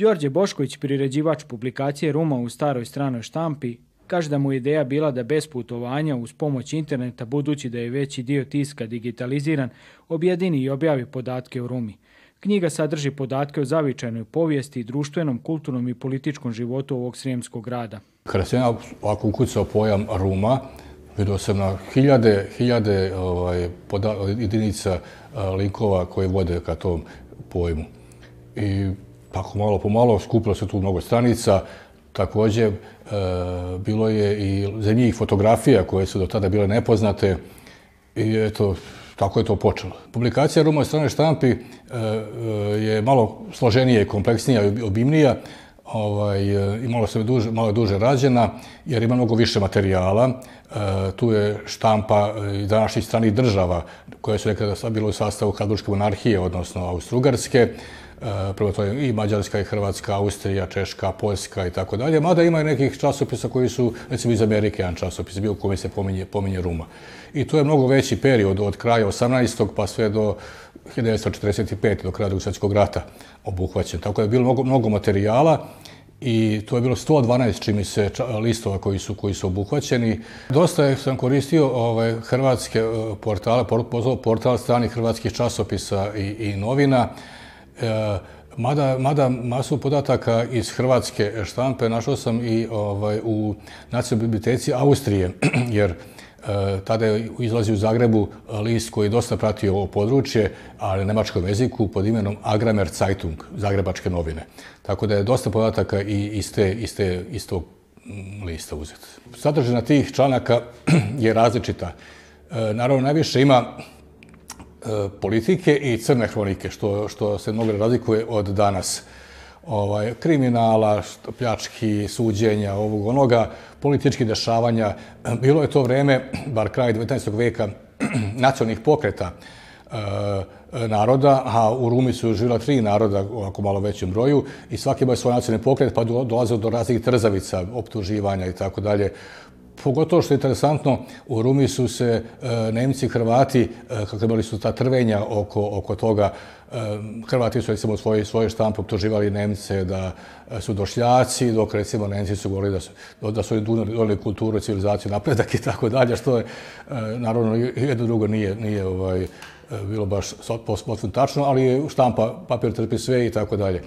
Đorđe Bošković, priređivač publikacije Ruma u staroj stranoj štampi, kaže da mu ideja bila da bez putovanja uz pomoć interneta, budući da je veći dio tiska digitaliziran, objedini i objavi podatke o Rumi. Knjiga sadrži podatke o zavičajnoj povijesti, društvenom, kulturnom i političkom životu ovog srijemskog grada. Kada sam ja ovako ukucao pojam Ruma, vidio sam na hiljade, hiljade ovaj, jedinica linkova koje vode ka tom pojmu. I Pa tako malo po malo skupilo se tu mnogo stranica. Također, e, bilo je i za njih fotografija koje su do tada bile nepoznate. I eto, tako je to počelo. Publikacija Ruma strane štampi e, e, je malo složenija i kompleksnija i obimnija. Ovaj, e, i imalo se duže, malo duže rađena, jer ima mnogo više materijala. E, tu je štampa i današnjih stranih država, koje su nekada bilo u sastavu Hadburške monarhije, odnosno Austrugarske. Eh, prvo to je i Mađarska i Hrvatska, Austrija, Češka, Poljska i tako dalje. Mada ima i nekih časopisa koji su, recimo iz Amerike, jedan časopis, bio u kome se pominje, pominje Ruma. I to je mnogo veći period od kraja 18. pa sve do 1945. do kraja drugog svjetskog rata obuhvaćen. Tako da je bilo mnogo, mnogo materijala i to je bilo 112 čimi se listova koji su koji su obuhvaćeni. Dosta je, sam koristio ovaj, hrvatske e, portale, portal strani hrvatskih časopisa i, i novina. E, mada, mada masu podataka iz hrvatske štampe našao sam i ovaj, u nacionalnoj biblioteci Austrije, jer e, tada je izlazi u Zagrebu list koji je dosta pratio ovo područje, ali na nemačkom jeziku pod imenom Agramer Zeitung, Zagrebačke novine. Tako da je dosta podataka i iz, te, iz, te, iz tog mm, lista uzet. Sadržina tih članaka je različita. E, naravno, najviše ima E, politike i crne hronike, što, što se mnogo razlikuje od danas. Ovaj, kriminala, pljački, suđenja, ovog onoga, političkih dešavanja. Bilo je to vreme, bar kraj 19. veka, nacionalnih pokreta e, naroda, a u Rumi su živjela tri naroda, ovako malo većem broju, i svaki imao svoj nacionalni pokret, pa dolaze do raznih trzavica, optuživanja i tako dalje pogotovo što je interesantno, u Rumi su se e, Nemci i Hrvati, e, kako imali su ta trvenja oko, oko toga, e, Hrvati su recimo svoje, svoje štampe optuživali Nemce da e, su došljaci, dok recimo Nemci su govorili da su, da su donijeli kulturu, civilizaciju, napredak i tako dalje, što je, e, naravno, jedno drugo nije, nije ovaj, e, bilo baš posmotno tačno, ali je štampa, papir trpi sve i tako dalje.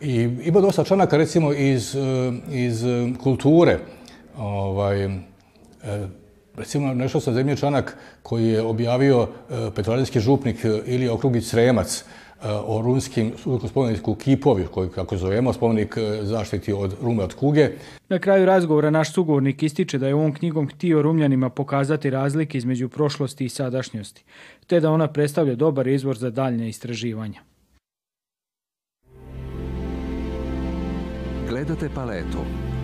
I ima dosta članaka, recimo, iz, e, iz kulture, ovaj, e, recimo nešto sa zemlje članak koji je objavio e, petrovaradinski župnik e, ili okrugić Sremac o runskim spomeniku kipovi, koji, kako zovemo, spomenik zaštiti od rume od kuge. Na kraju razgovora naš sugovornik ističe da je ovom knjigom htio rumljanima pokazati razlike između prošlosti i sadašnjosti, te da ona predstavlja dobar izvor za daljne istraživanja. Gledate paletu.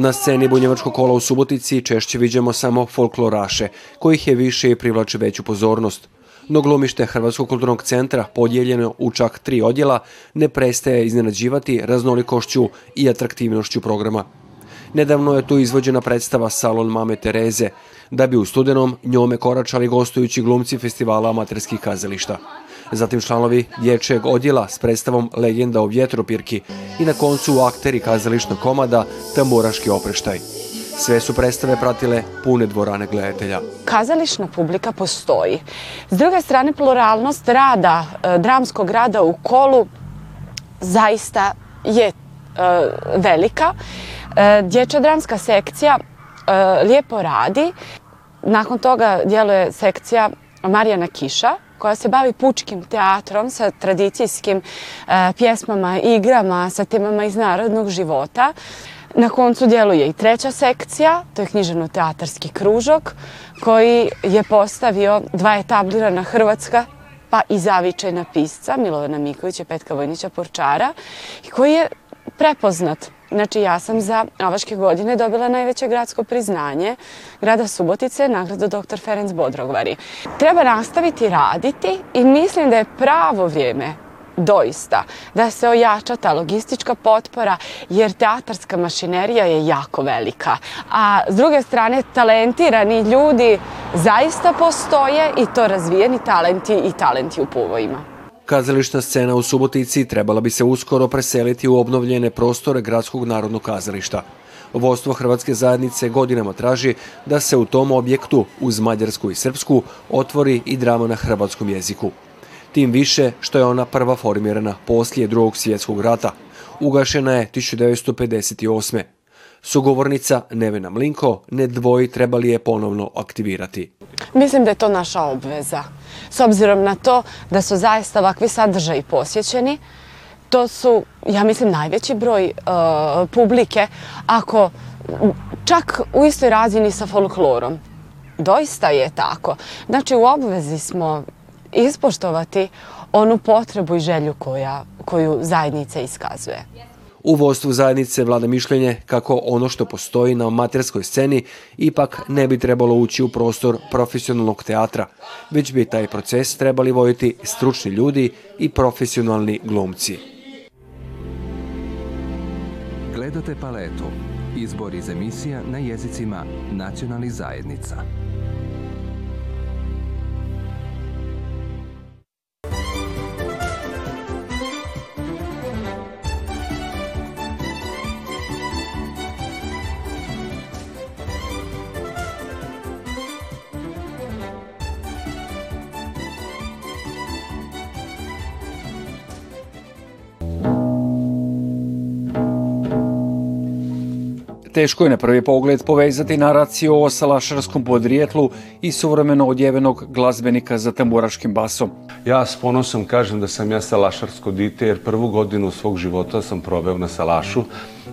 Na sceni bunjevačkog kola u Subotici češće vidimo samo folkloraše, kojih je više i privlače veću pozornost. No glumište Hrvatskog kulturnog centra, podijeljeno u čak tri odjela, ne prestaje iznenađivati raznolikošću i atraktivnošću programa. Nedavno je tu izvođena predstava Salon Mame Tereze, da bi u studenom njome koračali gostujući glumci festivala amaterskih kazališta zatim članovi dječjeg odjela s predstavom Legenda o vjetropirki i na koncu akteri kazališnog komada Tamburaški opreštaj. Sve su predstave pratile pune dvorane gledatelja. Kazališna publika postoji. S druge strane, pluralnost rada, e, dramskog rada u kolu zaista je e, velika. E, dječja dramska sekcija e, lijepo radi. Nakon toga djeluje sekcija Marijana Kiša, koja se bavi pučkim teatrom sa tradicijskim e, pjesmama, igrama, sa temama iz narodnog života. Na koncu djeluje i treća sekcija, to je književno-teatarski kružok, koji je postavio dva etablirana hrvatska pa i zavičajna pisca, Milovana Mikovića, Petka Vojnića Porčara, koji je prepoznat. Znači ja sam za ovaške godine dobila najveće gradsko priznanje grada Subotice, nagradu dr. Ferenc Bodrogvari. Treba nastaviti raditi i mislim da je pravo vrijeme doista da se ojača ta logistička potpora jer teatarska mašinerija je jako velika. A s druge strane talentirani ljudi zaista postoje i to razvijeni talenti i talenti u povojima. Kazališna scena u Subotici trebala bi se uskoro preseliti u obnovljene prostore Gradskog narodnog kazališta. Vostvo Hrvatske zajednice godinama traži da se u tom objektu, uz Mađarsku i Srpsku, otvori i drama na hrvatskom jeziku. Tim više što je ona prva formirana poslije drugog svjetskog rata. Ugašena je 1958. Sugovornica Nevena Mlinko ne dvoji trebali je ponovno aktivirati. Mislim da je to naša obveza. S obzirom na to da su zaista ovakvi sadržaji posjećeni, to su, ja mislim, najveći broj uh, publike, ako čak u istoj razini sa folklorom. Doista je tako. Znači, u obvezi smo ispoštovati onu potrebu i želju koja, koju zajednica iskazuje. U vodstvu zajednice vlada mišljenje kako ono što postoji na materskoj sceni ipak ne bi trebalo ući u prostor profesionalnog teatra, već bi taj proces trebali vojiti stručni ljudi i profesionalni glumci. Gledate paletu. Izbor iz emisija na jezicima nacionalnih zajednica. Teško je na prvi pogled povezati naraciju o salašarskom podrijetlu i suvremeno odjevenog glazbenika za tamburaškim basom. Ja s ponosom kažem da sam ja salašarsko dite jer prvu godinu svog života sam proveo na salašu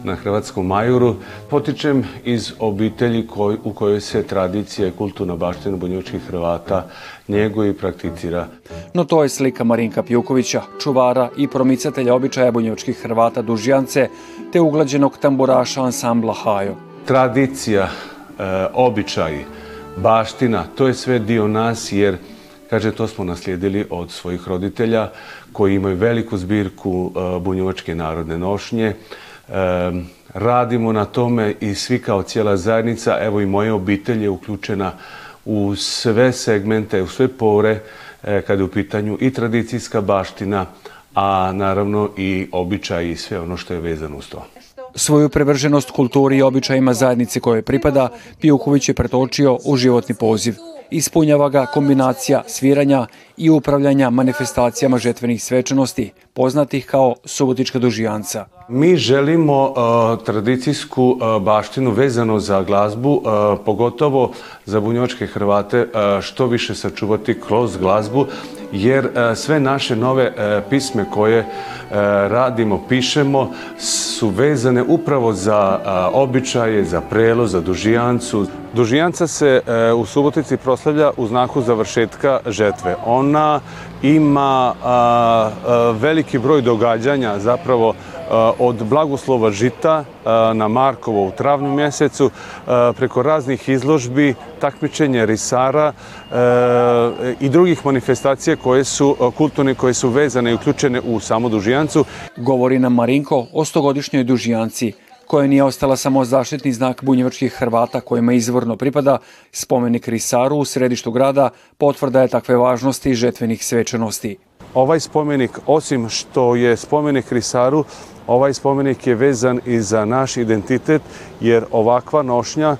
na Hrvatskom majuru. Potičem iz obitelji koj, u kojoj se tradicija i kulturna baština bunjočkih Hrvata njeguje i prakticira. No to je slika Marinka Pjukovića, čuvara i promicatelja običaja bunjočkih Hrvata dužjance, te uglađenog tamburaša ansambla Hajo. Tradicija, e, običaji, baština, to je sve dio nas jer Kaže, to smo naslijedili od svojih roditelja koji imaju veliku zbirku e, bunjovačke narodne nošnje radimo na tome i svi kao cijela zajednica, evo i moja obitelj je uključena u sve segmente, u sve pore e, kada je u pitanju i tradicijska baština, a naravno i običaj i sve ono što je vezano uz to. Svoju prevrženost kulturi i običajima zajednice koje pripada, Pijuković je pretočio u životni poziv. Ispunjava ga kombinacija sviranja i upravljanja manifestacijama žetvenih svečanosti, poznatih kao Subotička dužijanca. Mi želimo uh, tradicijsku uh, baštinu vezano za glazbu, uh, pogotovo za bunjočke Hrvate, uh, što više sačuvati kroz glazbu, jer uh, sve naše nove uh, pisme koje uh, radimo, pišemo, su vezane upravo za uh, običaje, za prelo, za dužijancu. Dužijanca se uh, u Subotici proslavlja u znaku završetka žetve. Ona ima uh, uh, veliki broj događanja, zapravo uh, od blagoslova žita na Markovo u travnju mjesecu preko raznih izložbi, takmičenja risara i drugih manifestacija koje su kulturne, koje su vezane i uključene u samu Dužijancu. Govori nam Marinko o stogodišnjoj Dužijanci, koja nije ostala samo zaštitni znak bunjevačkih Hrvata kojima izvorno pripada, spomenik Risaru u središtu grada potvrda je takve važnosti žetvenih svečanosti. Ovaj spomenik, osim što je spomenik Risaru, Ovaj spomenik je vezan i za naš identitet, jer ovakva nošnja,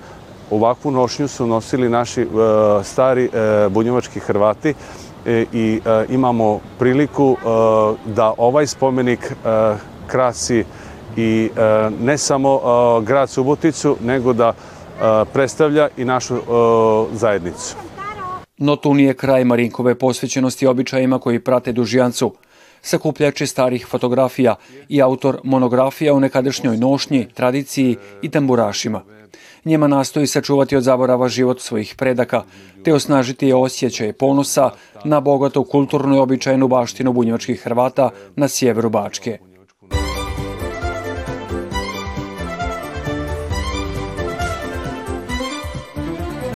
ovakvu nošnju su nosili naši e, stari e, bunjevački Hrvati e, i e, imamo priliku e, da ovaj spomenik e, krasi i e, ne samo e, grad Suboticu, nego da e, predstavlja i našu uh, zajednicu. No tu nije kraj Marinkove posvećenosti običajima koji prate dužijancu sakupljači starih fotografija i autor monografija o nekadašnjoj nošnji, tradiciji i tamburašima. Njema nastoji sačuvati od zaborava život svojih predaka, te osnažiti osjećaj ponosa na bogatu kulturnu i običajnu baštinu bunjevačkih Hrvata na sjeveru Bačke.